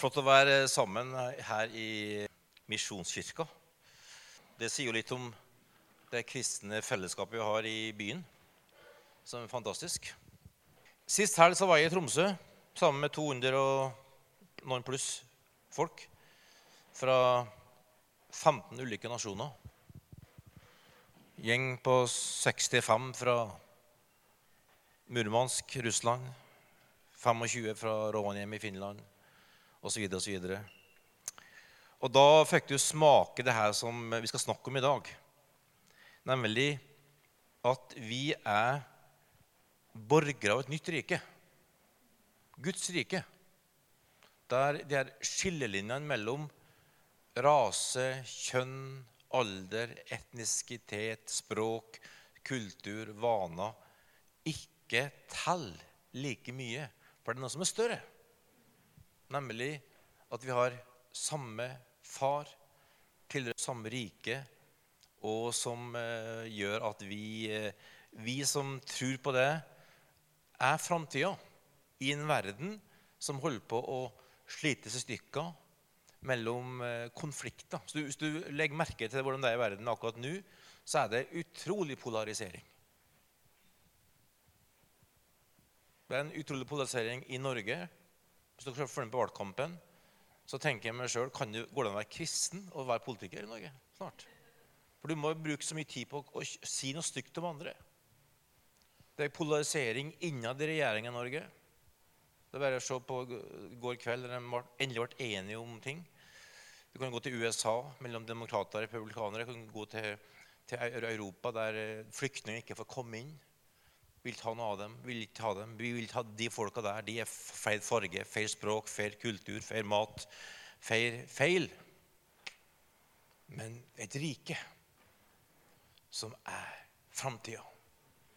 Flott å være sammen her i Misjonskirka. Det sier jo litt om det kristne fellesskapet vi har i byen, som er fantastisk. Sist helg så var jeg i Tromsø sammen med 200 og noen pluss folk fra 15 ulike nasjoner. Gjeng på 65 fra Murmansk, Russland. 25 fra Rovaniemi i Finland osv. osv. Og da fikk du smake det her som vi skal snakke om i dag. Nemlig at vi er borgere av et nytt rike. Guds rike. Der de her skillelinjene mellom rase, kjønn, alder, etnisitet, språk, kultur, vaner ikke teller like mye for det er noe som er større. Nemlig at vi har samme far, tilhører samme rike, og som eh, gjør at vi, eh, vi som tror på det, er framtida i en verden som holder på å slites i stykker mellom eh, konflikter. Så hvis du legger merke til hvordan det er i verden akkurat nå, så er det utrolig polarisering. Det er en utrolig polarisering i Norge. Hvis dere følger med på valgkampen, så tenker jeg meg det, Går det an å være kristen og være politiker i Norge snart? For du må bruke så mye tid på å si noe stygt om andre. Det er polarisering innad i regjeringen i Norge. Det er bare å se på går kveld der de endelig ble enige om ting. Du kan gå til USA mellom demokrater og republikanere. Du kan gå til, til Europa, der flyktninger ikke får komme inn vil ta noe av dem, vil ikke ha dem. Vi vil ta de folka der. De er feil farge, feil språk, feil kultur, feil mat. Feil, feil. Men et rike som er framtida.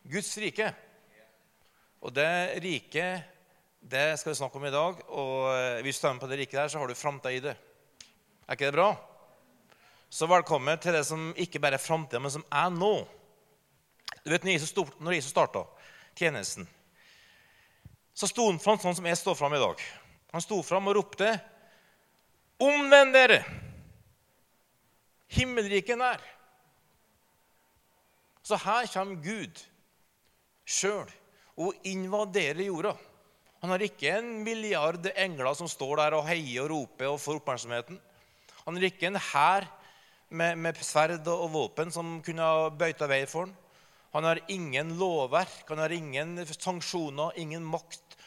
Guds rike. Og det riket det skal vi snakke om i dag. Og eh, hvis du er med på det riket der, så har du framtida i det. Er ikke det bra? Så velkommen til det som ikke bare er framtida, men som er nå. Du vet, Når Jesus starta tjenesten, så sto han fram sånn som jeg står fram i dag. Han sto fram og ropte, 'Omvend dere! Himmelriket nær.' Så her kommer Gud sjøl og invaderer jorda. Han har ikke en milliard engler som står der og heier og roper og får oppmerksomheten. Han har ikke en hær med, med sverd og våpen som kunne ha bøyta vei for ham. Han har ingen lovverk, han har ingen sanksjoner, ingen makt.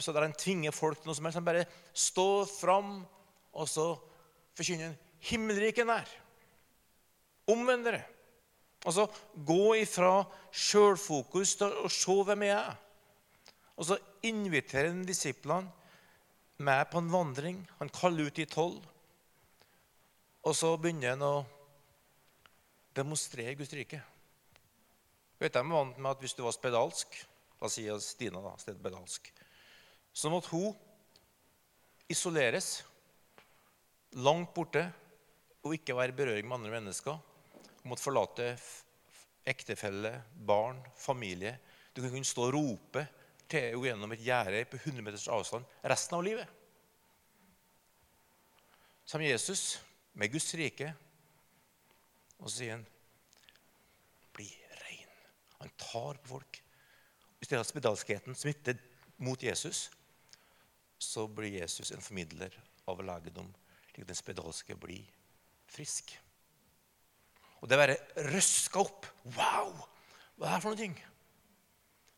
Så der han tvinger folk til noe som helst. Han bare står fram, og så forkynner han himmelriket nær. Omvend dere. Altså gå ifra sjølfokus til å se hvem jeg er. Og så inviterer han disiplene med på en vandring. Han kaller ut de tolv. Og så begynner han å demonstrere Guds rike. Vet jeg var vant med at hvis du var spedalsk La oss si Stina da, spedalsk. Så måtte hun isoleres langt borte og ikke være i berøring med andre mennesker. Hun måtte forlate ektefelle, barn, familie. Du kunne stå og rope til henne gjennom et gjerde på 100 meters avstand resten av livet. Som Jesus med Guds rike, og så sier han han tar på folk. Hvis det er spedalskheten smitter mot Jesus, så blir Jesus en formidler av legedom, slik at den spedalske blir frisk. Og det å være røska opp Wow! Hva er det for noe? ting?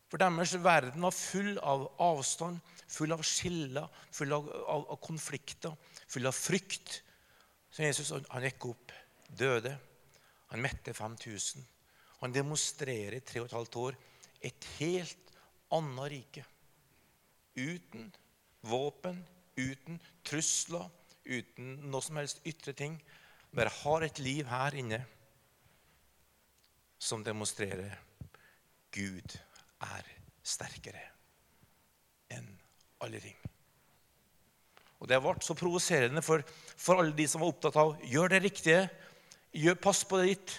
For deres verden var full av avstand, full av skiller, full av, av, av konflikter, full av frykt. Så Jesus han gikk opp, døde. Han mette 5000. Han demonstrerer i tre og et halvt år et helt annet rike. Uten våpen, uten trusler, uten noe som helst ytre ting. Bare har et liv her inne som demonstrerer Gud er sterkere enn alle ting. Og Det ble så provoserende for, for, alle de som var opptatt av gjør det riktige, gjør, pass på det ditt,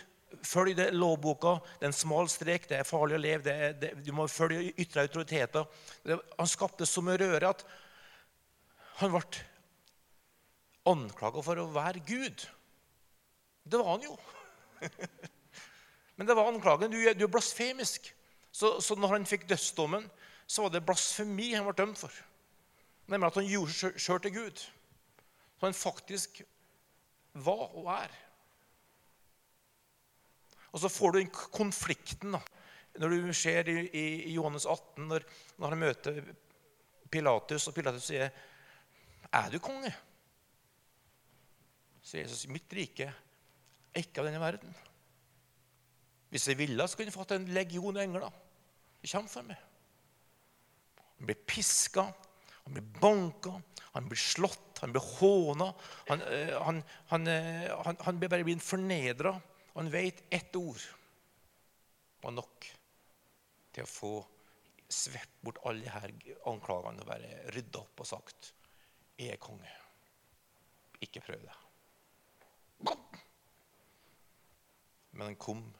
Følg det lovboka. Det er en smal strek. Det er farlig å leve. Det er, det, du må følge ytre autoriteter. Han skapte så mye røre at han ble anklaga for å være Gud. Det var han jo. Men det var anklagen. Du, du er blasfemisk. Så, så når han fikk dødsdommen, så var det blasfemi han ble dømt for. Nemlig at han gjorde seg sjøl til Gud. Så han faktisk var og er. Og så får du den konflikten da, når du ser i, i, Johannes 18, når, når, han møter Pilatus, og Pilatus sier, 'Er du konge?' Så Jesus, 'Mitt rike er ikke av denne verden.' Hvis jeg ville, så kunne jeg fått en legion engler. De kommer for meg. Han blir piska, han blir banka, han blir slått, han blir håna. Han, eh, han, han, eh, han, han blir bare blir fornedra. Han vet ett ord var nok til å få svept bort alle disse anklagene og bare rydda opp og sagt 'Jeg er konge'. Ikke prøv det. Men han kom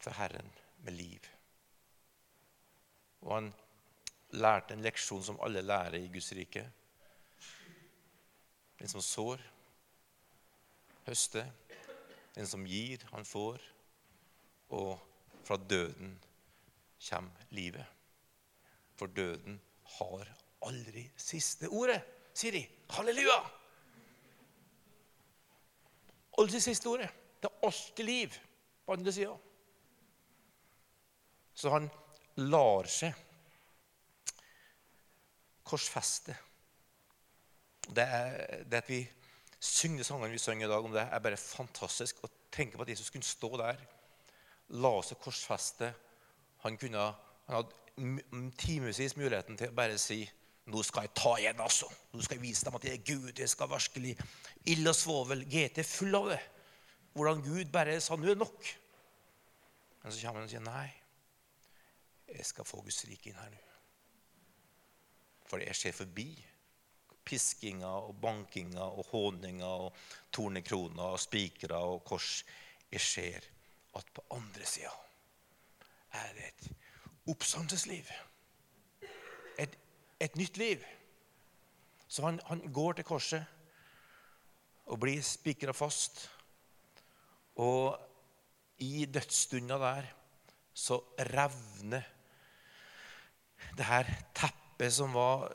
til Herren med liv. Og han lærte en leksjon som alle lærer i Guds rike. Den som sår, høster. Den som gir, han får. Og fra døden kommer livet. For døden har aldri siste ordet, sier de. Halleluja! Aldri siste ordet. Det er alltid liv på andre sida. Så han lar seg korsfeste. Det, er, det at vi synger sangene vi synger i dag om det, er bare fantastisk. Å tenke på at Jesus kunne stå der, la seg korsfeste. Han, kunne, han hadde timevis muligheten til å bare si nå skal jeg ta igjen, altså. Nå skal jeg vise dem at jeg er Gud. Jeg skal virkelig Ild og svovel. GT full av det. Hvordan Gud bare sa nå er nok. Men så kommer han og sier nei. Jeg skal få Guds rike inn her nå. For jeg ser forbi piskinga og bankinga og håninga og tornekroner og spikere og kors. Jeg ser at på andre sida er det et oppstandelsesliv. Et, et nytt liv. Så han, han går til korset og blir spikra fast. Og i dødsstunda der så revner det her teppet som var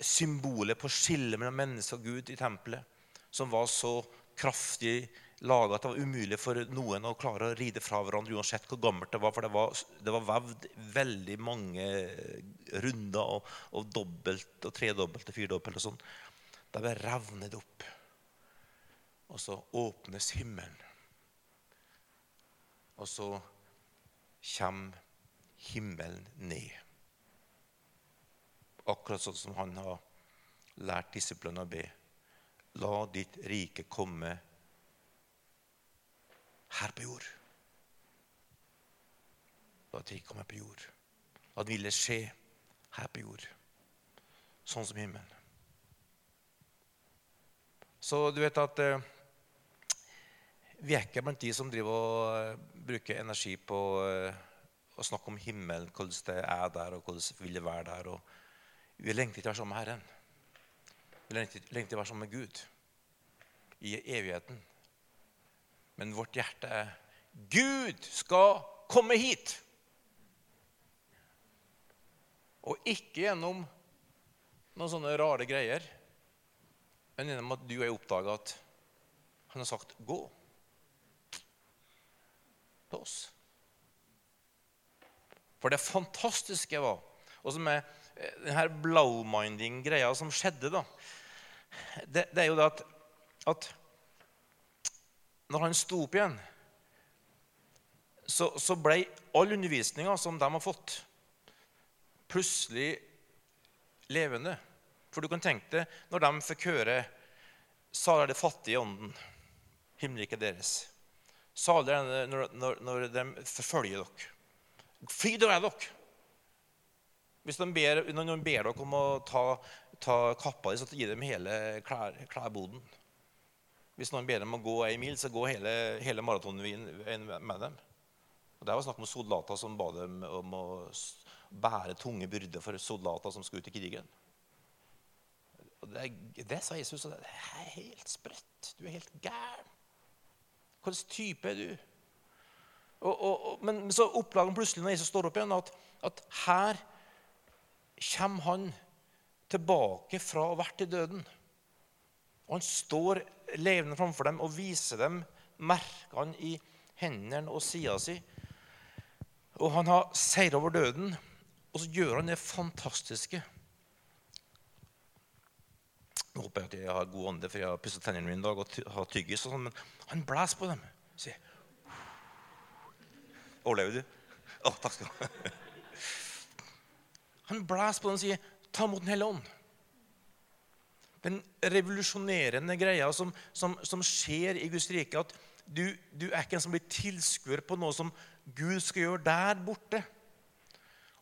symbolet på skillet mellom menneske og Gud i tempelet, som var så kraftig laga at det var umulig for noen å klare å ride fra hverandre uansett hvor gammelt det var. For det var, det var vevd veldig mange runder og, og dobbelt og tredobbelt og firdobbelt og sånn. Det ble revnet opp. Og så åpnes himmelen. Og så kommer himmelen ned. Akkurat sånn som han har lært disiplene å be. La ditt rike komme her på jord. La ditt rike komme på jord. La det ville skje her på jord, sånn som himmelen. Så du vet at eh, vi er ikke blant de som driver og uh, bruker energi på uh, å snakke om himmelen, hvordan det er der, og hvordan det vil være der. og vi lengter ikke å være sammen med Herren. Vi lengter ikke å være sammen med Gud i evigheten. Men vårt hjerte er Gud skal komme hit! Og ikke gjennom noen sånne rare greier, men gjennom at du og jeg at han har sagt 'gå' til oss. For det fantastiske var, og som er denne blowminding-greia som skjedde, da, det, det, er jo det at, at når han sto opp igjen, så, så ble all undervisninga som de har fått, plutselig levende. For du kan tenke deg når de fikk høre Salig er det fattige i ånden, himmelriket deres. Salig er det når, når, når de forfølger dere. Fri dere er dere. Hvis de ber, noen ber dere om å ta, ta kappa di, så gi dem hele klær, klærboden. Hvis noen ber dem å gå ei mil, så gå hele, hele maratonen med dem. Og Det var snakk om soldater som ba dem om å bære tunge byrder for soldater som skulle ut i krigen. Og det, det sa Jesus, og det er helt sprøtt. Du er helt gæren. Hvilken type er du? Og, og, men så oppdager han plutselig når Jesus står opp igjen, at, at her kommer han tilbake fra å ha vært i døden. Og han står levende framfor dem og viser dem merkene i hendene og sida si. Og han har seira over døden, og så gjør han det fantastiske. Nå håper jeg at jeg har god ånde, for jeg har pusset tennene mine i dag og har tyggis. Og sånn, men han blæser på dem. Sier Overlever du? Å, takk skal du ha. Han blæser på den og sier, 'Ta imot Den hellige ånd'. Den revolusjonerende greia som, som, som, skjer i Guds rike, at du, du er ikke en som blir tilskuer på noe som Gud skal gjøre der borte.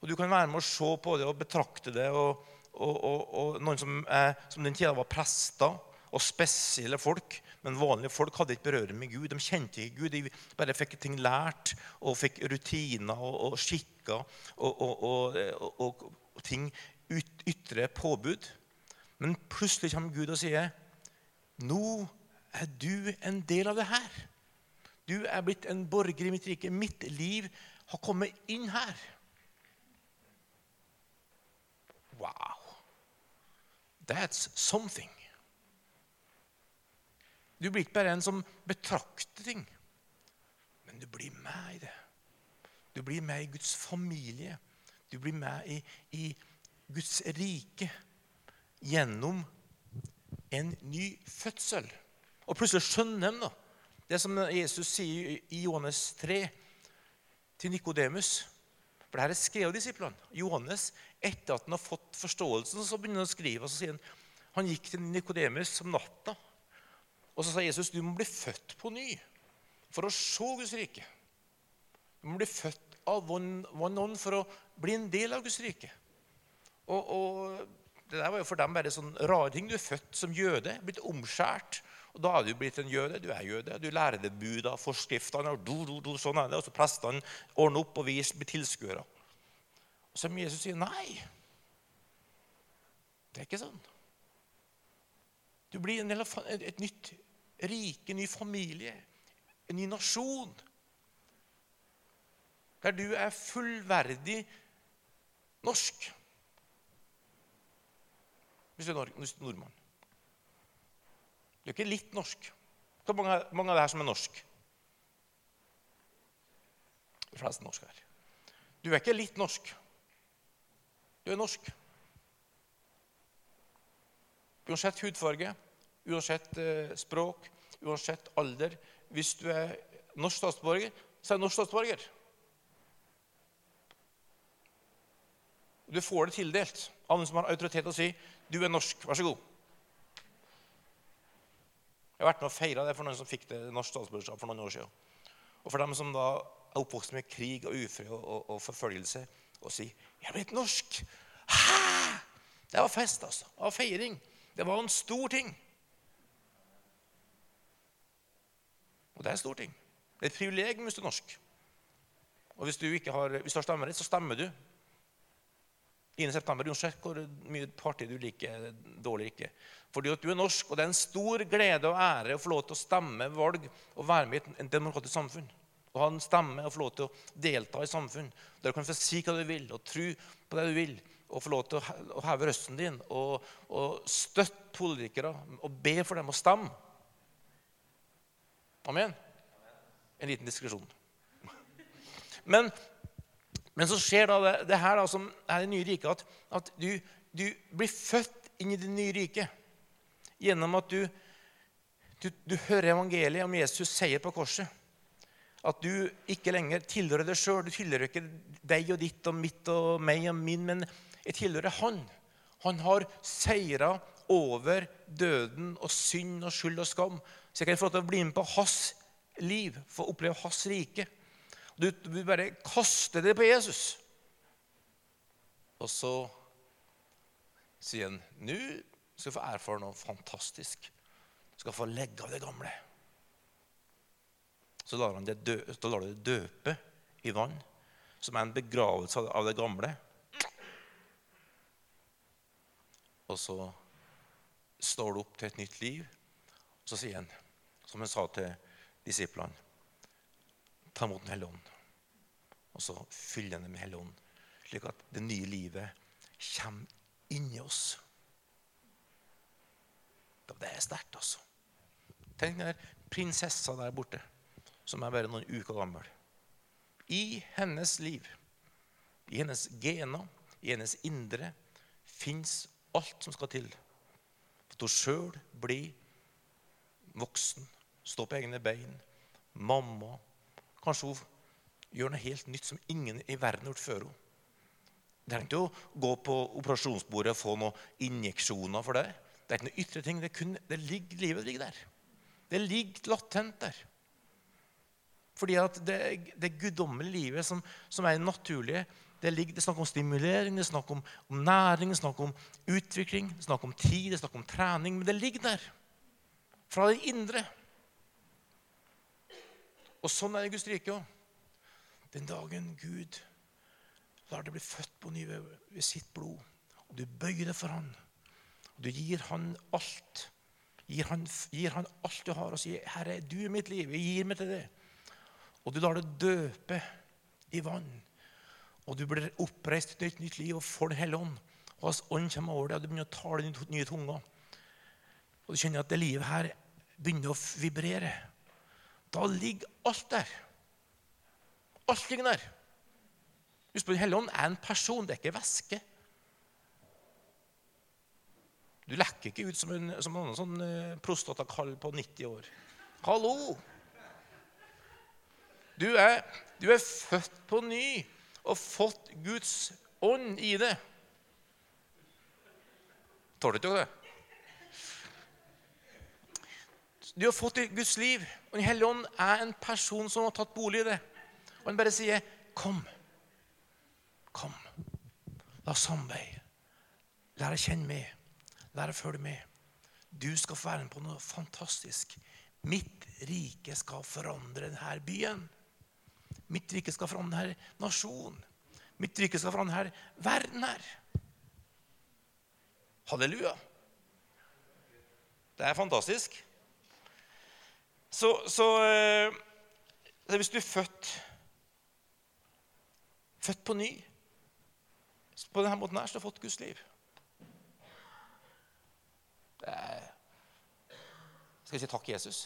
Og Du kan være med å se på det og betrakte det. og og, og, og, noen som, eh, som den tida var prester og spesielle folk. Men vanlige folk hadde ikke berøring med Gud. De kjente ikke Gud. De bare fikk ting lært og fikk rutiner og, og skikker og, ting ut, ytre påbud. Men plutselig kommer Gud og sier, 'Nå er du en del av det her.' Du er blitt en borger i mitt rike. Mitt liv har kommet inn her. Wow. That's something. Du blir ikke bare en som betrakter ting, men du blir med i det. Du blir med i Guds familie. Du blir med i, i Guds rike gjennom en ny fødsel. Og plutselig skjønner de da, det som Jesus sier i Johannes 3 til Nikodemus. For dette skrev disiplene. Johannes, etter at han har fått forståelsen, så begynner han å skrive. og så sier Han han gikk til Nikodemus om natta. Og så sa Jesus du må bli født på ny for å se Guds rike. Du må bli født av vann ånd for å bli en del av Guds rike. Og, og, Det der var jo for dem bare sånn rare ting. Du er født som jøde, blitt omskjært. Og Da er du blitt en jøde. Du er jøde. Du lærer det buda, forskriftene og do, do, do, sånn er det. Og så prestene ordner opp, og vi blir tilskuere. Så Jesus sier nei. Det er ikke sånn. Du blir en del av et nytt rike, ny familie, en ny nasjon. Der du er fullverdig norsk. Hvis du er nordmann. Du er ikke litt norsk. Hvor mange, mange av dere som er norsk? De fleste norske her. Du er ikke litt norsk. Du er norsk. Uansett hudfarge, uansett eh, språk, uansett alder. Hvis du er norsk statsborger, så er du norsk statsborger. Du får det tildelt av noen som har autoritet til å si 'Du er norsk. Vær så god'. Jeg har vært med og feira det for noen som fikk det norsk statsborgerskap for noen år siden. Og for dem som da er oppvokst med krig og ufred og, og, og, forfølgelse, og si 'Jeg er blitt norsk'. Hæ? Det var fest, altså. Det var feiring. Det var en stor ting. Og det er en stor ting. Det er et privilegium hvis du er norsk. Og hvis du, har, hvis du har stemmerett, så stemmer du. Innen september, uansett hvor mye parti du liker, dårlig ikke. Fordi at du er norsk, og det er en stor glede og ære å få lov til å stemme valg og være med i et demokratisk samfunn. Å ha en stemme og få lov til å delta i samfunn. Der du kan få si hva du vil, og tro på det du vil og få lov til å heve røsten din og, og støtte politikere og be for dem å stemme. Amen? En liten diskusjon. Men, men så skjer da det, det her da, som er det nye riket, at, at du, du, blir født inn i det nye riket gjennom at du, du, du hører evangeliet om Jesus seier på korset. At du ikke lenger tilhører deg sjøl. Du tilhører ikke deg og ditt og mitt og meg og min, men jeg tilhører Han. Han har seira over døden og synd og skyld og skam. Så jeg kan få lov til å bli med på hans liv, få oppleve hans rike. Du, du bare kaster det på Jesus. Og så sier han nå skal du få erfare noe fantastisk. Du skal få legge av det gamle. Så lar han det, dø, lar det døpe i vann, som er en begravelse av det gamle. Og så står du opp til et nytt liv. Og så sier han, som han sa til disiplene, ta imot Den hellige ånd. Og så fyller han det med Hellig ånd, slik at det nye livet kommer inni oss. Det er sterkt, altså. Tenk den prinsessa der borte, som er bare noen uker gammel. I hennes liv, i hennes gener, i hennes indre, fins alt som skal til for at hun sjøl blir voksen, stå på egne bein, mamma. Kanskje hun gjør noe helt nytt som ingen i verden har gjort før henne. Det er ikke å gå på operasjonsbordet og få noen injeksjoner for det. Det er ikke noe ytre ting. Det, kun, det ligger, livet ligger der. Det ligger latent der. Fordi at det, det guddommelige livet som, som er naturlige, det, ligger, det er snakk om stimulering, det er snakk om, om næring, det er snakk om utvikling, det er snakk om tid, det er snakk om trening. Men det ligger der. Fra det indre. Og sånn er det i Guds rike òg. Den dagen Gud lar deg bli født på ny ved, sitt blod, og du bøyer deg for Han, og du gir Han alt Gir han, gir han alt du har, og sier, 'Herre, du er mitt liv. Jeg gir meg til det.' Og du lar det døpe i vann. Og du blir oppreist til et nytt liv og får Den hellige ånd. Og Hans ånd kommer over deg, og du begynner å tale nye tunger. Og du kjenner at det livet her begynner å vibrere. Da ligger alt der. Alt ligger der. Husk på, Den hellige ånd er en person, det er ikke væske. Du lekker ikke ut som en, som en sånn eh, prostatakall på 90 år. Hallo! Du er, du er født på ny og fått Guds ånd i det. Tåler du ikke det? Du har fått i Guds liv, og Den hellige ånd er en person som har tatt bolig i det. Og han bare sier, 'Kom. Kom. La oss samarbeide. Lær å kjenne meg. Lær å følge med. Du skal få være med på noe fantastisk. Mitt rike skal forandre denne byen. Mitt rike skal forandre denne nasjonen. Mitt rike skal forandre denne verden her. Halleluja. Det er fantastisk. Så, så så, hvis du er født født på ny På denne måten her så har du fått Guds liv. Det skal jeg si takk, Jesus?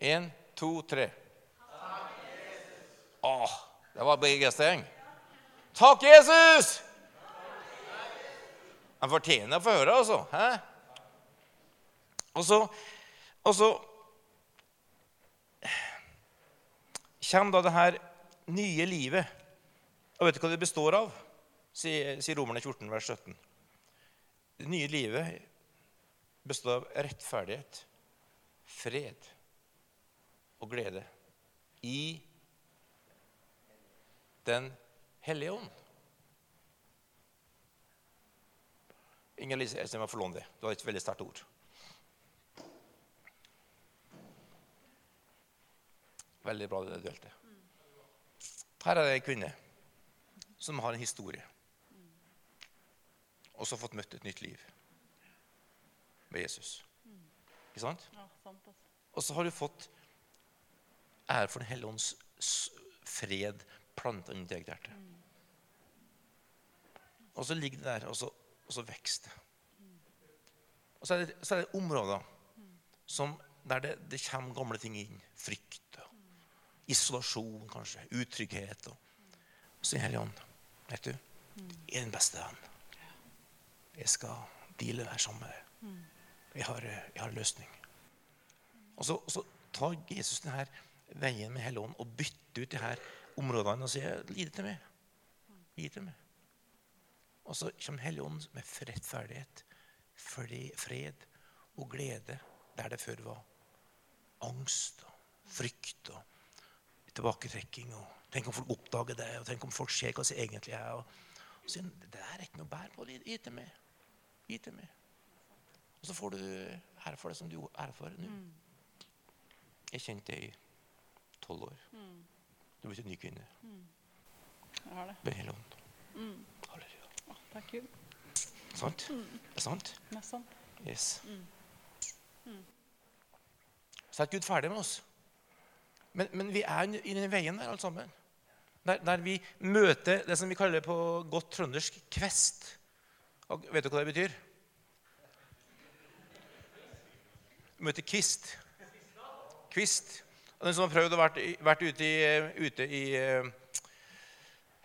Én, to, tre. Takk, Jesus. Åh, det var begeistring. Takk, Jesus! Han fortjener å få høre, altså. Hæ? Og så, og så kommer da det her nye livet. Og vet du hva det består av? sier, Romerne 14, vers 17. Det nye livet består av rettferdighet, fred og glede i Den hellige ånd. Inger Lise jeg må få låne det. Du har et veldig sterkt ord. Veldig bra det du delte. Her er det ei kvinne som har en historie. Og så fått møtt et nytt liv med Jesus. Ikke sant? Og så har du fått ære for Den hellige ånds fred planta inn i ditt hjerte. Og så ligger det der, og så, og så vokser det. Og så er det, så er det områder som, der det, det, kommer gamle ting inn. Frykt, isolasjon, kanskje. Utrygghet. Og, så Den hellige ånd. Vet du, er den beste venn. Jeg skal deale det her sammen med deg. Jeg har, jeg har en løsning. Og så, så tar Jesus denne veien med Hellige Ånd og bytter ut de her områdene og sier gi det til meg. Gi det til meg. Og så kommer Hellige Ånd med rettferdighet, fred og glede der det før var angst og frykt og tilbaketrekking. og Tenk om folk oppdager det, og tenk om folk ser hva som egentlig er. Og, og sier det er ikke noe bær på. Gi til meg. Gi til meg. Og så får du ære for det som du ære for nå. Jeg kjente det i tolv år. Du er blitt en ny kvinne. Jeg har det. Med hele ånd. Mm. Halleluja. Å, takk Gud. Sant? Det er sant? Nesten. Yes. Så er ikke Gud ferdig med oss. Men, men vi er i den veien der, alle sammen. Der, der vi møter det som vi kaller på godt trøndersk kvest. Og vet du hva det betyr? Møter kvist. Kvist. Og den som har prøvd å vært, vært ute i, ute i eh,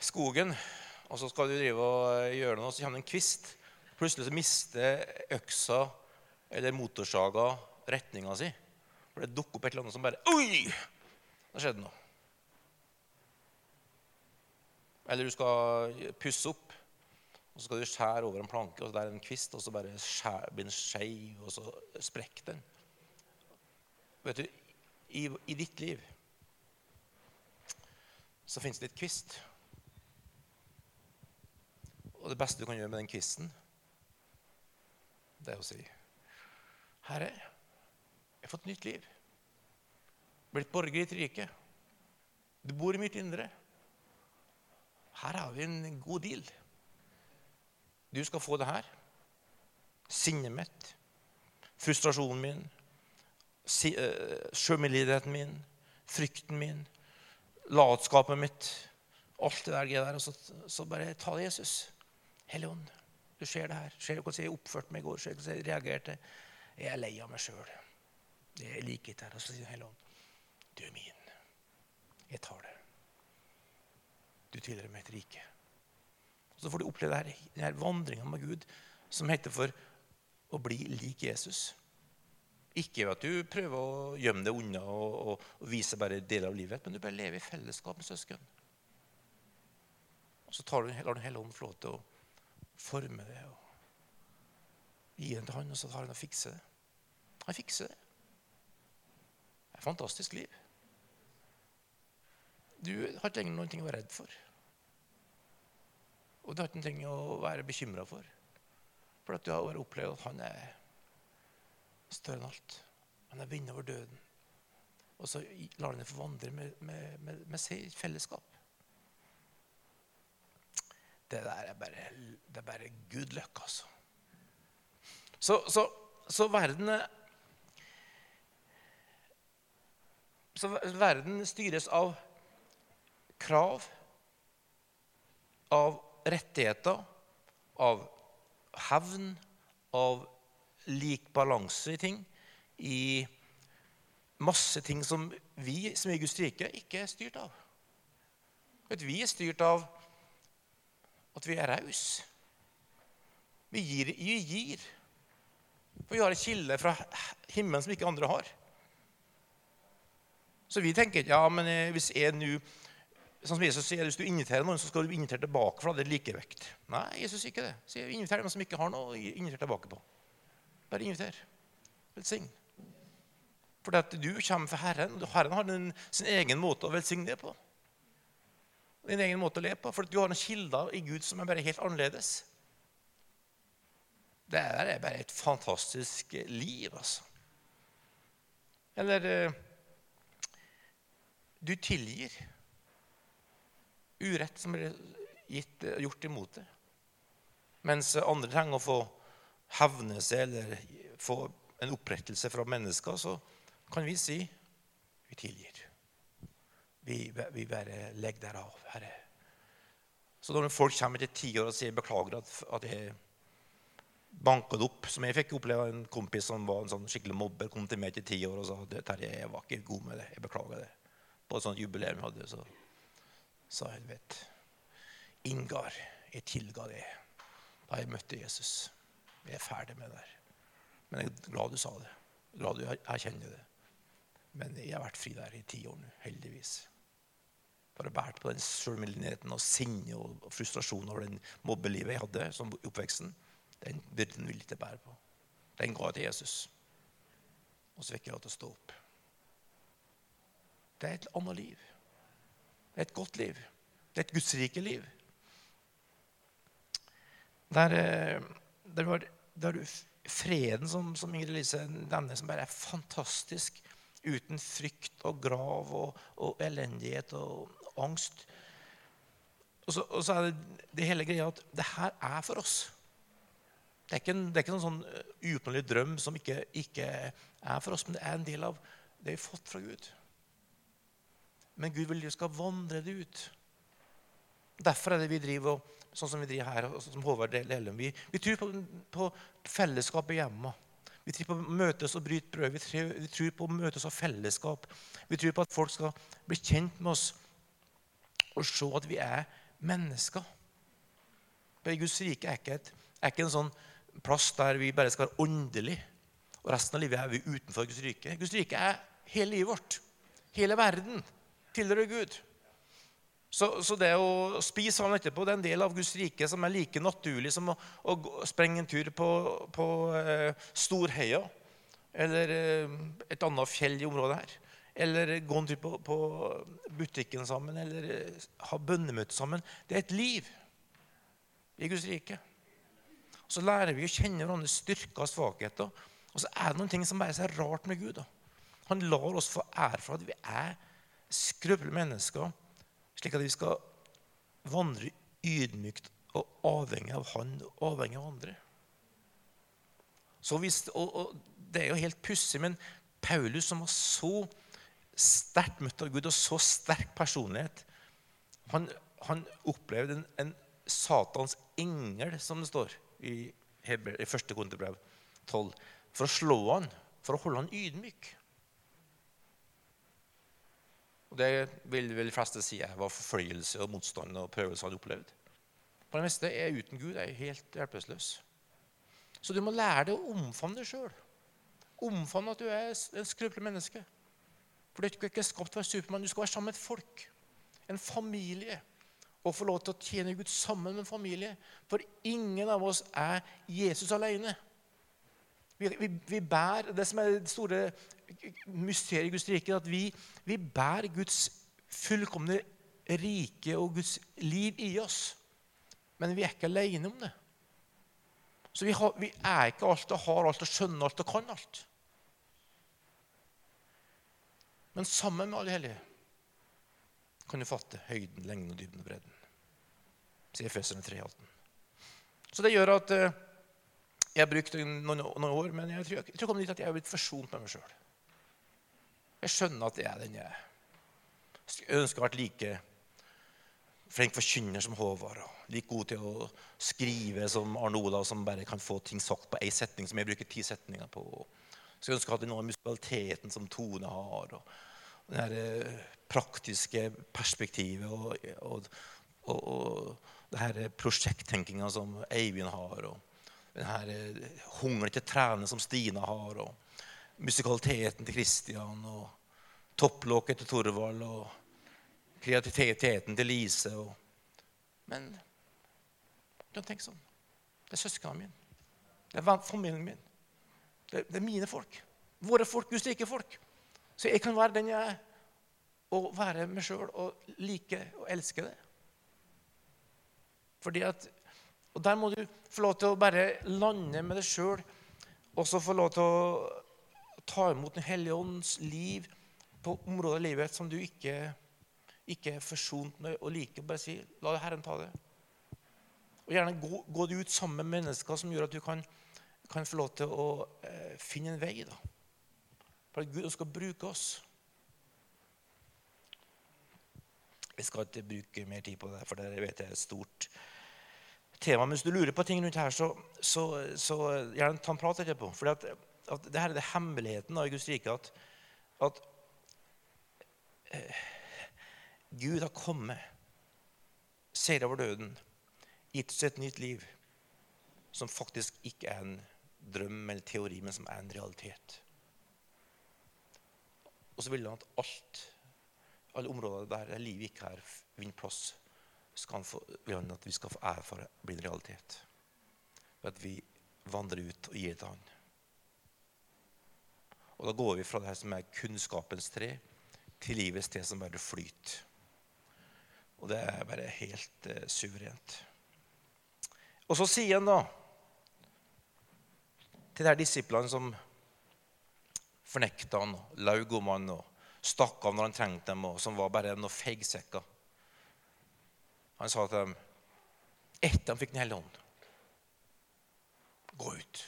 skogen, og så skal du drive og gjøre noe, så kommer det en kvist. Plutselig så mister øksa eller motorsaga retninga si. For det dukker opp et eller annet som bare Oi! Da skjedde noe. Eller du skal pusse opp, og så skal du skjære over en planke, og så der er en kvist, og så bare skjær, blir den skeiv, og så sprekker den. Vet du, i, i ditt liv så fins det et kvist. Og det beste du kan gjøre med den kvisten, det er å si Herre, jeg har fått nytt liv. Blitt borger i et rike. Du bor i mitt indre. Her har vi en god deal. Du skal få det her. Sinnet mitt, frustrasjonen min, si, uh, min, frykten min, latskapen mitt. Alt det der, der og så, så bare ta det, Jesus. Helligånd, du ser det her. Ser du hvordan jeg oppførte meg i går? Ser du hvordan jeg reagerte? Jeg er lei av meg sjøl. Jeg liker ikke det. Og så sier Helligånd, du er min. Jeg tar det. Du tilhører meg et rike. Og Så får du oppleve denne vandringa med Gud som heter for å bli lik Jesus. Ikke ved at du prøver å gjemme deg unna og, og, og vise bare deler av livet, men du bare lever i fellesskap med søsken. Og Så tar du, lar du hele ånden få lov til å forme det og gi den til han, og så tar han og fikser det. Han fikser det. Det er et fantastisk liv. Du har ikke lenger noe å være redd for. Og du har ikke noe å være bekymra for. For at du har opplevd at han er større enn alt. Han er vinner over døden. Og så lar han deg få vandre med, med, med, med i fellesskap. Det der er bare, det er bare good luck, altså. Så, så, så verden Så verden styres av krav, av rettigheter, av hevn, av lik balanse i ting. I masse ting som vi som er i Guds rike, ikke er styrt av. Vi er styrt av at vi er rause. Vi gir, vi gir. For vi har en kilde fra himmelen som ikke andre har. Så vi tenker ja, men eh, hvis jeg nå sånn som Jesus sier, Hvis du inviterer noen, så skal du invitere tilbake, for det er likevekt. Nei, Jesus sier ikke det. Sier Inviter dem som ikke har noe, inviter tilbake på. Bare inviter. Velsign. For du kommer for Herren, og Herren har den, sin egen måte å velsigne det på. Din egen måte å le på. For du har noen kilder i Gud som er bare helt annerledes. Det der er bare et fantastisk liv, altså. Eller eh, Du tilgir urett som blir gitt, eh, gjort imot det. Mens andre trenger å få hevne seg eller få en opprettelse fra mennesker, så kan vi si vi tilgir. Vi, vi bare legger der av, Herre. Så når folk kommer etter ti år og sier 'beklager at, at jeg banka det opp', som jeg fikk oppleve en kompis som var en sånn skikkelig mobber, kom til meg etter ti år og sa 'Terje, jeg var ikke god med det. Jeg beklager det'. På et sånt jubileum vi hadde, så sa helvete. Ingar, jeg tilga det da jeg møtte Jesus. Jeg er ferdig med det der. Men jeg er glad du sa det. Glad du erkjenner det. Men jeg har vært fri der i ti år nå, heldigvis bare båret på den sjølmedlidenheten og sinnet og frustrasjonen over den mobbelivet jeg hadde som oppveksten, den byrden ville jeg ikke bære på. Den ga jeg til Jesus. Og så fikk jeg lov til å stå opp. Det er et annet liv. Det er et godt liv. Det er et gudsrike liv. Der, eh, der, var, der freden som, som Ingrid Lise nevner, som bare er fantastisk. Uten frykt og grav og, og elendighet og angst. Og så, og så, er det, det hele greia at det her er for oss. Det er ikke, en, det er ikke noen sånn eh, uoppnåelig drøm som ikke, ikke, er for oss, men det er en del av det vi har fått fra Gud. Men Gud vil vi skal vandre det ut. Derfor er det vi driver sånn som vi driver her. og sånn som Håvard Lellum, Vi, vi tror på, på fellesskap i. Vi tror på å møtes og bryte brød. Vi tror, vi tror på å møtes og fellesskap. Vi tror på at folk skal bli kjent med oss og se at vi er mennesker. For Guds rike er ikke, et, er ikke en sånn plass der vi bare skal være åndelige, og resten av livet er vi utenfor Guds rike. Guds rike er hele livet vårt. Hele verden tilhører Gud. Så, så, det å spise vann etterpå det er en del av Guds rike som er like naturlig som å, å sprenge en tur på, på eh, Storheia eller eh, et annet fjell i området her. Eller gå en tur på, på butikken sammen, eller eh, ha bønnemøte sammen. Det er et liv i Guds rike. Så lærer vi å kjenne hverandres styrker og svakheter. Og så er det noen ting som bare er så rart med Gud. Da. Han lar oss få ære for at vi er skrøpelige mennesker slik at vi skal vandre ydmykt og avhengig av Han og avhengig av andre. Hvis, og, og, Det er jo helt pussig, men Paulus, som var så sterkt møtt av Gud og så sterk personlighet, han, han opplevde en, en, Satans engel, som det står i, i første kontebrev 12, for å slå han, for å holde han ydmyk. Og Det vil de fleste si var forfølgelse og motstand og prøvelser han opplevde. For det meste er uten Gud er helt hjelpeløs. Så du må lære deg å omfavne deg sjøl. Omfavne at du er en skrøpelig menneske. For du er ikke skapt for å være Supermann. Du skal være sammen med et folk, en familie. Og få lov til å tjene Gud sammen med en familie. For ingen av oss er Jesus alene. Vi, vi, vi bærer, Det som er det store mysteriet i Guds rike, at vi, vi bærer Guds fullkomne rike og Guds liv i oss. Men vi er ikke alene om det. Så vi, har, vi er ikke alt og har alt og skjønner alt og kan alt. Men sammen med alle hellige kan du fatte høyden, lengden, og dybden og bredden. Sier Efeserne 3,18. Så det gjør at eh, jeg har brukt noen, noen, år, men jeg tror, jeg tror jeg dit at jeg har blitt forsont med meg sjøl. Jeg skjønner at det er den jeg Jeg ønsker å være like flink forkynner som Håvard. og Like god til å skrive som Arne Ola, som bare kan få ting sagt på én setning, som jeg bruker ti setninger på. Så jeg ønsker å ha den musikaliteten som Tone har. og Det eh, praktiske perspektivet og, og, og, og det her prosjekttenkinga som Eivind har. og den her eh, hungeren til trærne som Stina har. og musikaliteten til Christian og topplåket til Torvald og kreativiteten til Lise. Og... Men du kan tenke sånn. Det er søsknene mine. Det er familien min. Det, det, er mine folk. Våre folk, Guds rike folk. Så jeg kan være den jeg er, og være meg sjøl og like og elske det. Fordi at, og Der må du få lov til å bare lande med deg sjøl og så få lov til å ta imot Den hellige ånds liv på områder av livet som du ikke, ikke er forsont med og liker. Bare si 'La Herren ta det'. Og Gjerne gå, gå ut sammen med mennesker som gjør at du kan, kan få lov til å eh, finne en vei. da. For at Gud skal bruke oss. Jeg skal ikke bruke mer tid på det, for det vet jeg er et stort tema. Men hvis du lurer på ting rundt her, så, så, så gjerne ta en prat etterpå. For at at det her er det hemmeligheten i Guds rike. At, at eh, Gud har kommet, seira over døden, gitt oss et nytt liv som faktisk ikke er en drøm eller teori, men som er en realitet. Og så vil han at alt, alle områder der livet ikke er vinner plass, skal han få, vil han at vi skal få ære for å bli en realitet. Ved at vi vandrer ut og gir det til Han. Og da går vi fra det som er kunnskapens tre, til livets tre som bare flyter. Og det er bare helt eh, suverent. Og så sier han da til de her disiplene som fornekta han, laug om han og stakk av når han trengte dem, og som var bare noen feigsekker. Han sa til dem etter han fikk Den hellige ånd. gå ut.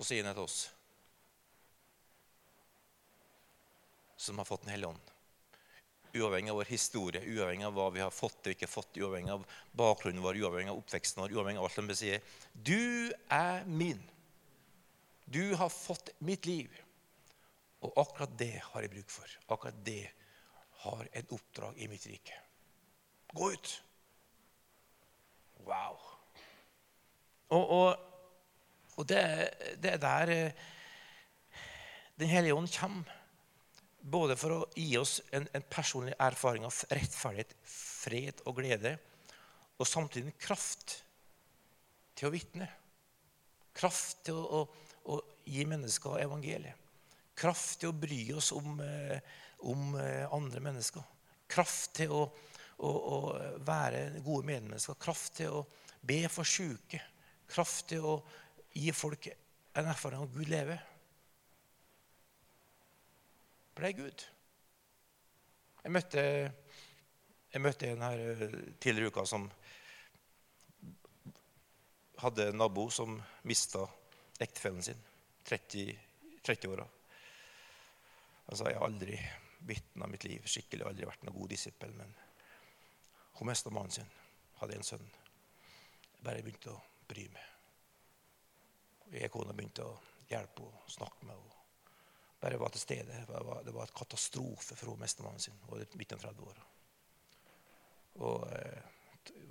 Og han til oss som har fått Den hellige ånd. Uavhengig av vår historie, uavhengig av hva vi har fått og ikke fått, uavhengig av bakgrunnen vår, uavhengig av oppveksten vår, uavhengig av alt de sier. Du er min. Du har fått mitt liv. Og akkurat det har jeg bruk for. Akkurat det har et oppdrag i mitt rike. Gå ut. Wow. Og, og, og det, det, er der eh, Den hellige ånd kommer. Både for å gi oss en, en personlig erfaring av rettferdighet, fred og glede, og samtidig kraft til å vitne. Kraft til å, å, å gi mennesker evangeliet. Kraft til å bry oss om, eh, om eh, andre mennesker. Kraft til å, å, å, være gode medmennesker. Kraft til å be for syke. Kraft til å gi folk en erfaring av Gud lever. For det er Gud. Jeg møtte, jeg møtte en her eh, tidligere i uka som hadde en nabo som mista ektefellen sin. 30, 30-åra. Altså, jeg har aldri vitna mitt liv skikkelig, aldri vært noen god disippel. Men hun mista mannen sin, hadde en sønn. Jeg bare begynte å bry meg. Jeg og kona begynte å hjelpe henne, snakke med henne. Bare var til stede. Det var, det var et katastrofe for henne mista sin. Hun var midt i 30 år. Og eh,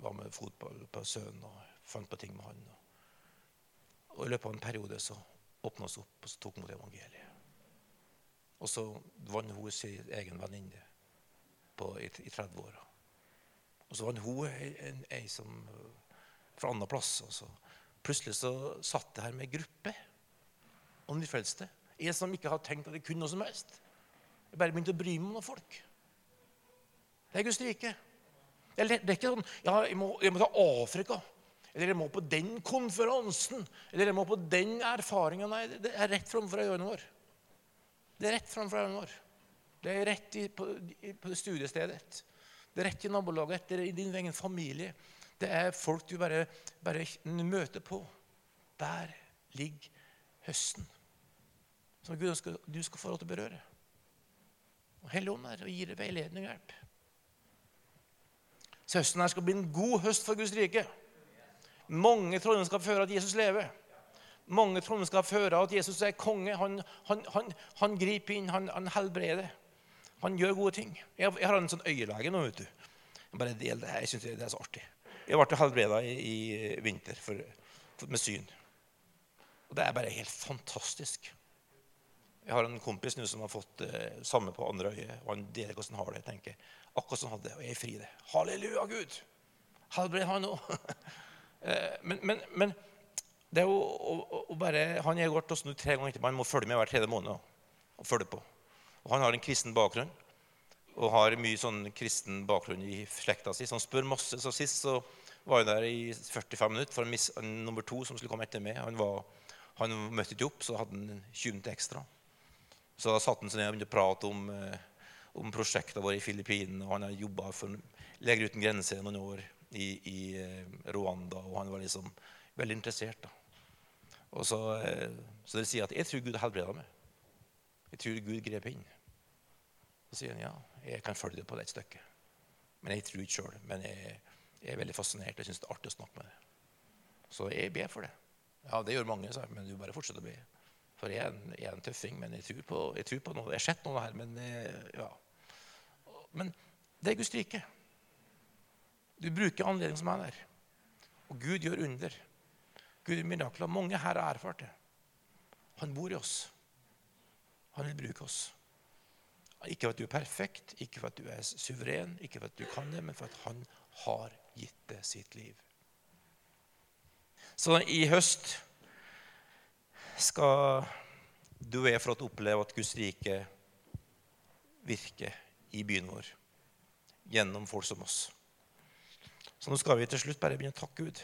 var med fotball på sønnen og fant på ting med han. Og I løpet av en periode så åpna vi opp og så tok mot evangeliet. Og så vant hun sin egen venninne i, i 30-åra. Og så vant hun ei, som fra andre plass. Og så plutselig så satt jeg her med en gruppe de nyfrelste. En som ikke hadde tenkt at jeg kunne noe som helst. Jeg bare begynte å bry meg om noen folk. Det er Guds rike. Det er, det er ikke sånn ja, jeg må, jeg må ta Afrika. Eller jeg må på den konferansen. Eller jeg må på den erfaringa. Nei, det er rett framfor øynene våre. Det er rett framfor øynene våre. Det er rett i, på, på studiestedet. Det er rett i nabolaget. Det er i din egen familie. Det er folk du bare, bare møter på. Der ligger høsten. Som Gud ønsker du skal få lov til å berøre. Og Helligånd er og gir deg veiledning og hjelp. Så høsten her skal bli en god høst for Guds rike. Mange troende skal føre at Jesus lever. Mange troende skal føre at Jesus er konge. Han, han, han, han griper inn, han, helbreder. Han gjør gode ting. Jeg, jeg har en sånn øyelege nå. vet du. Jeg bare del det her. Jeg synes det er så artig. Jeg ble helbreda i, i, vinter for, for, med syn. Og Det er bare helt fantastisk. Jeg har en kompis nå som har fått eh, samme på andre øyet. og Han deler hvordan han har det. tenker Akkurat som han det, og jeg er fri det. Halleluja, Gud! Helbred han òg. Eh, men, men, men det er jo å, å bare, Han er gått oss nå tre ganger etterpå. Han må følge med hver tredje måned. og følge på. Og Han har en kristen bakgrunn og har mye sånn kristen bakgrunn i slekta si. Så han spør masse. Så Sist så var hun der i 45 minutter for miss, nummer to som skulle komme etter meg. Han, var, han møtte ikke opp, så hadde han 20 minutter ekstra. Så da satt han seg ned og begynte å prate om, eh, om prosjektene våre i Filippinene. Og han har jobba for Leger uten grenser noen år i, i eh, Rwanda. Og han var liksom veldig interessert. da. Og så, eh, så det sier at jeg tror Gud helbreda meg. Jeg tror Gud grep inn. Så sier han ja, jeg kan følge det på det et stykke. Men jeg tror ikke sjøl. Men jeg, jeg, er veldig fascinert. Jeg syns det er artig å snakke med det. Så jeg ber for det. Ja, det gjør mange, sa jeg, men du bare fortsetter å be. For jeg er en, jeg er en tøffing, men jeg tror, på, jeg tror, på, noe. Jeg har sett noe her, men ja. Men det er Guds rike. Du bruker anledningen som er der. Og Gud gjør under. Gud gjør mirakler. Mange her har erfart det. Han bor i oss. Han vil bruke oss. Ikke for at du er perfekt, ikke for at du er suveren, ikke for at du kan det, men for at han har gitt det sitt liv. Så i høst skal du og jeg få oppleve at Guds rike virker i byen vår gjennom folk som oss. Så nå skal vi til slutt bare begynne å takke Gud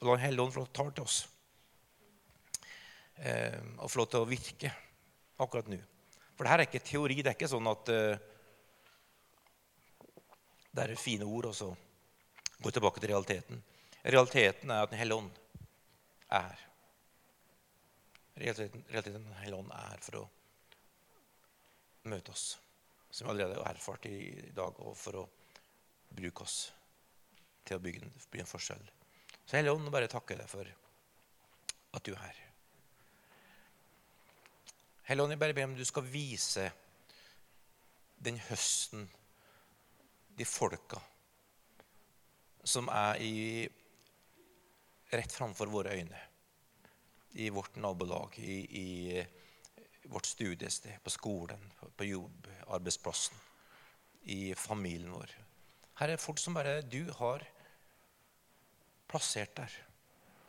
og la Den hellige ånd få tale til oss. Eh, og få lov til å virke akkurat nå. For det her er ikke teori. Det er ikke sånn at uh, det er fine ord, og så gå tilbake til realiteten. Realiteten er at Den hellige ånd er. Realiteten, realiteten Den hellige ånd er for å møte oss, som vi allerede har erfart i dag, og for å bruke oss til å bygge en, bygge en forskjell. Så Hellige Ånd, bare takker deg for at du er her. Hellige Ånd, jeg bare ber om du skal vise den høsten, de folka, som er i, rett framfor våre øyne. I vårt nabolag, i, i vårt studiested, på skolen, på jobb, arbeidsplassen, i familien vår. Her er folk som bare du har plassert der,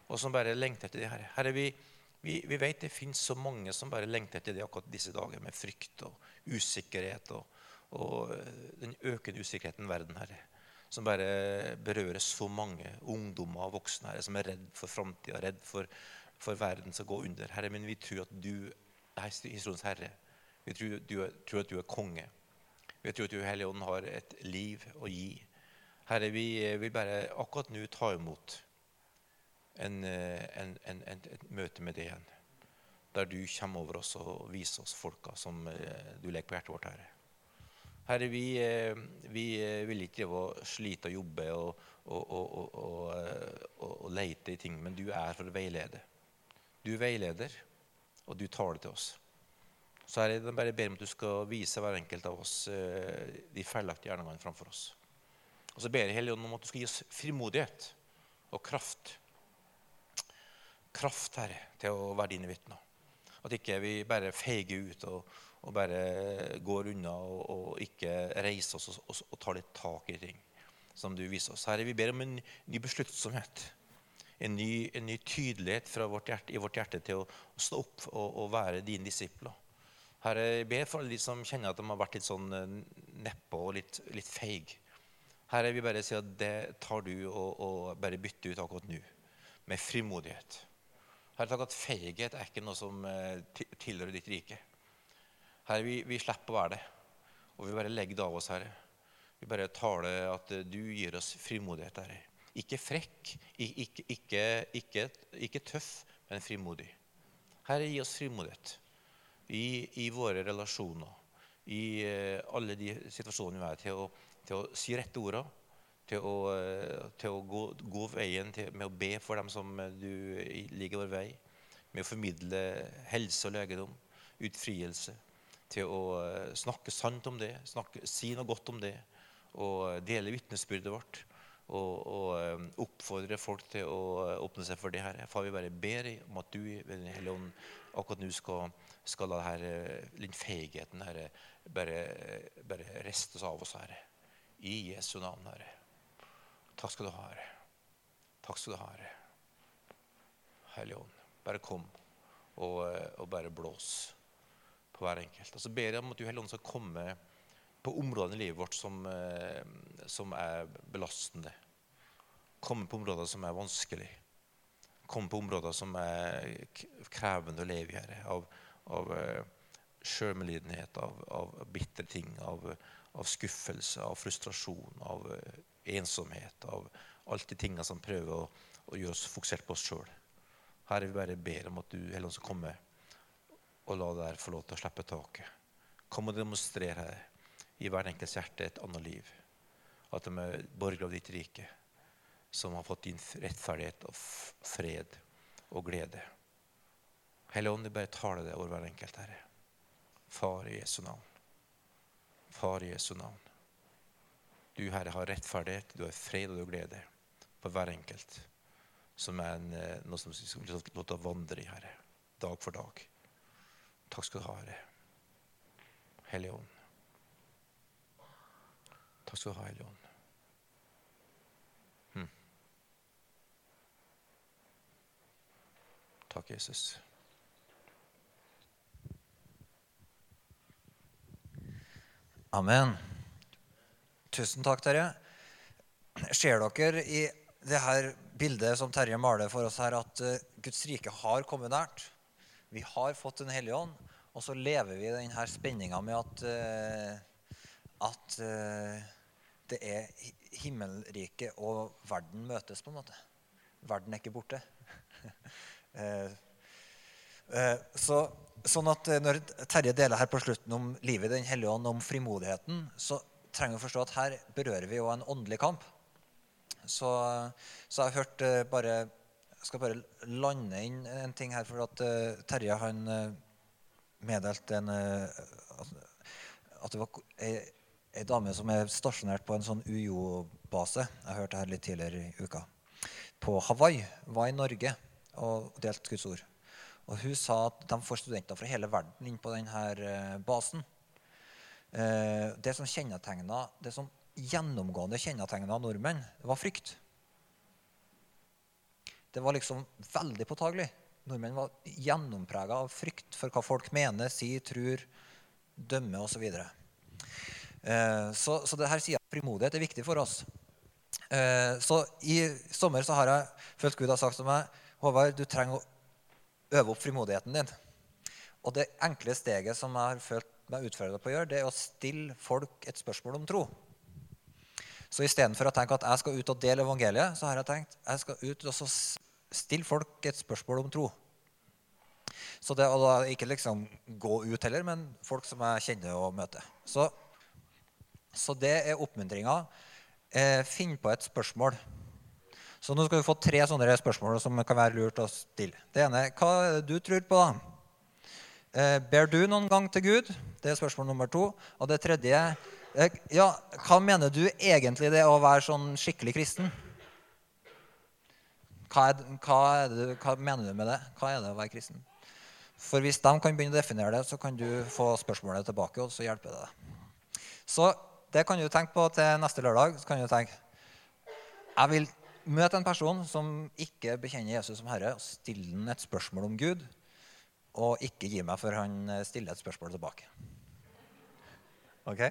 og som bare lengter etter det. Herre. Herre, vi, vi, vi vet det fins så mange som bare lengter etter det akkurat disse dager, med frykt og usikkerhet og, og den økende usikkerheten verden, Herre. Som bare berører så mange ungdommer og voksne herre, som er redd for framtida, redd for, for verden som går under. Herre, men vi tror at du er historiens herre. Vi tror, du, tror at du er konge. Vi tror at du Hellige har et liv å gi. Herre, vi vil bare akkurat nå ta imot en, en, en, et møte med deg igjen. Der du kommer over oss og viser oss folka som eh, du legger på hjertet vårt, Herre. Herre, vi, eh, vi vil ikke drive og slite og jobbe og, og, og, og, lete i ting, men du er for å veilede. Du veileder, og du taler til oss. Så Herre, jeg bare ber om at du skal vise hver enkelt av oss eh, de feilaktige gjerningene framfor oss. Og så ber jeg Helligånden om at du skal gi oss frimodighet og kraft. Kraft, Herre, til å være dine vitner. At ikke vi bare feiger ut og, og bare går unna og, og, ikke reiser oss og, og, og tar litt tak i ting som du viser oss. Herre, vi ber om en ny besluttsomhet. En ny, en ny tydelighet vårt hjerte, i vårt hjerte til å, stå opp og, være dine disipler. Herre, jeg ber for alle de som kjenner at de har vært litt sånn eh, nedpå og litt, litt feig. Herre, vi bare sier at det tar du og, og bare bytter ut akkurat nå, med frimodighet. Herre, takk at feighet er ikke noe som eh, tilhører ditt rike. Herre, vi, vi slipper å være det, og vi bare legger det av oss, Herre. Vi bare taler at du gir oss frimodighet, Herre. Ikke frekk, ikke, ikke, ikke, ikke tøff, men frimodig. Herre, gi oss frimodighet i, i våre relasjoner, i uh, alle de situasjonene vi er til å til å si rette orda, til å, eh, til å gå, gå, veien til, med å be for dem som eh, du ligger vår vei, med å formidle helse og legedom, utfrielse, til å eh, snakke sant om det, snakke, si noe godt om det, og dele vitnesbyrdet vårt. Og, og, oppfordre folk til å åpne seg for det her. Far, vi bare ber om at du Den hellige ånd akkurat nå skal, skal la her, den feigheten her, bare, bare restes av oss, Herre. I Jesu navn, Herre. Takk skal du ha, Herre. Takk skal du ha, Herre. Hellige Ånd, bare kom og, eh, og, bare blås på hver enkelt. Og så ber jeg om at du Hellige Ånd skal komme på områdene i livet vårt som, eh, som er belastende. Komme på områder som er vanskelig. Komme på områder som er krevende å leve i, Herre. Av, av uh, sjølmedlidenhet, av, av bitre ting, av, av skuffelse, av frustrasjon, av eh, ensomhet, av alt de tingene som prøver å, å gjøre oss fokusert på oss sjøl. Herre, vi bare ber om at du heller skal komme og la deg få lov til å slippe taket. Kom og demonstrere her i hver enkelts hjerte et annet liv. At de er borgere av ditt rike, som har fått din rettferdighet og fred og glede. Hellige Ånd, vi bare taler det over hver enkelt, Herre. Far i Jesu navn. Far i Jesu navn. Du, Herre, har rettferdighet, du har fred og du har glede på hver enkelt. Som er en, eh, noe som vi skal lov til å vandre i, Herre, dag for dag. Takk skal du ha, Herre. Hellige Ånd. Takk skal du ha, Hellige Ånd. Hm. Takk, Jesus. Amen. Tusen takk, Terje. Ser dere i det her bildet som Terje maler for oss her, at uh, Guds rike har kommet nært? Vi har fått Den hellige ånd, og så lever vi i denne spenninga med at, uh, at uh, det er himmelriket og verden møtes, på en måte. verden er ikke borte. Eh, eh, så, sånn at eh, Når Terje deler her på slutten om livet i Den hellige ånd, om frimodigheten, så trenger vi å forstå at her berører vi jo en åndelig kamp. Så, så jeg har hørt bare Jeg skal bare lande inn en ting her, for at Terje han meddelte en, at det var ei, dame som er stasjonert på en sånn UiO-base. Jeg hørte her litt tidligere i uka. På Hawaii. Var i Norge og delte Guds ord. Og Hun sa at de får studenter fra hele verden inn på denne eh, basen. Eh, det som det som gjennomgående kjennetegna nordmenn, var frykt. Det var liksom veldig påtagelig. Nordmenn var gjennomprega av frykt for hva folk mener, sier, tror, dømmer osv. Så, videre. Eh, så, så det her sier at frimodighet er viktig for oss. Så i sommer så har jeg følt Gud har sagt til meg Håvard, du trenger å øve opp frimodigheten din. Og det enkle steget som jeg har følt meg utfordra på å gjøre, det er å stille folk et spørsmål om tro. Så istedenfor å tenke at jeg skal ut og dele evangeliet, så har jeg tenkt jeg skal ut og stille folk et spørsmål om tro. Så det, og da Ikke liksom gå ut heller, men folk som jeg kjenner og møter. Så, så det er oppmuntringa. Eh, finn på et spørsmål. Så nå skal vi få tre sånne spørsmål som kan være lurt å stille. Det ene hva er det du tror på. da? Eh, ber du noen gang til Gud? Det er spørsmål nummer to. Og det tredje eh, ja, hva mener du egentlig det å være sånn skikkelig kristen? Hva, er, hva, er det, hva mener du med det? Hva er det å være kristen? For hvis de kan begynne å definere det, så kan du få spørsmålet tilbake, og så hjelper det deg. Så det kan du tenke på til neste lørdag. så kan du tenke jeg vil Møt en person som ikke bekjenner Jesus som herre, og still ham et spørsmål om Gud. Og ikke gi meg før han stiller et spørsmål tilbake. Ok?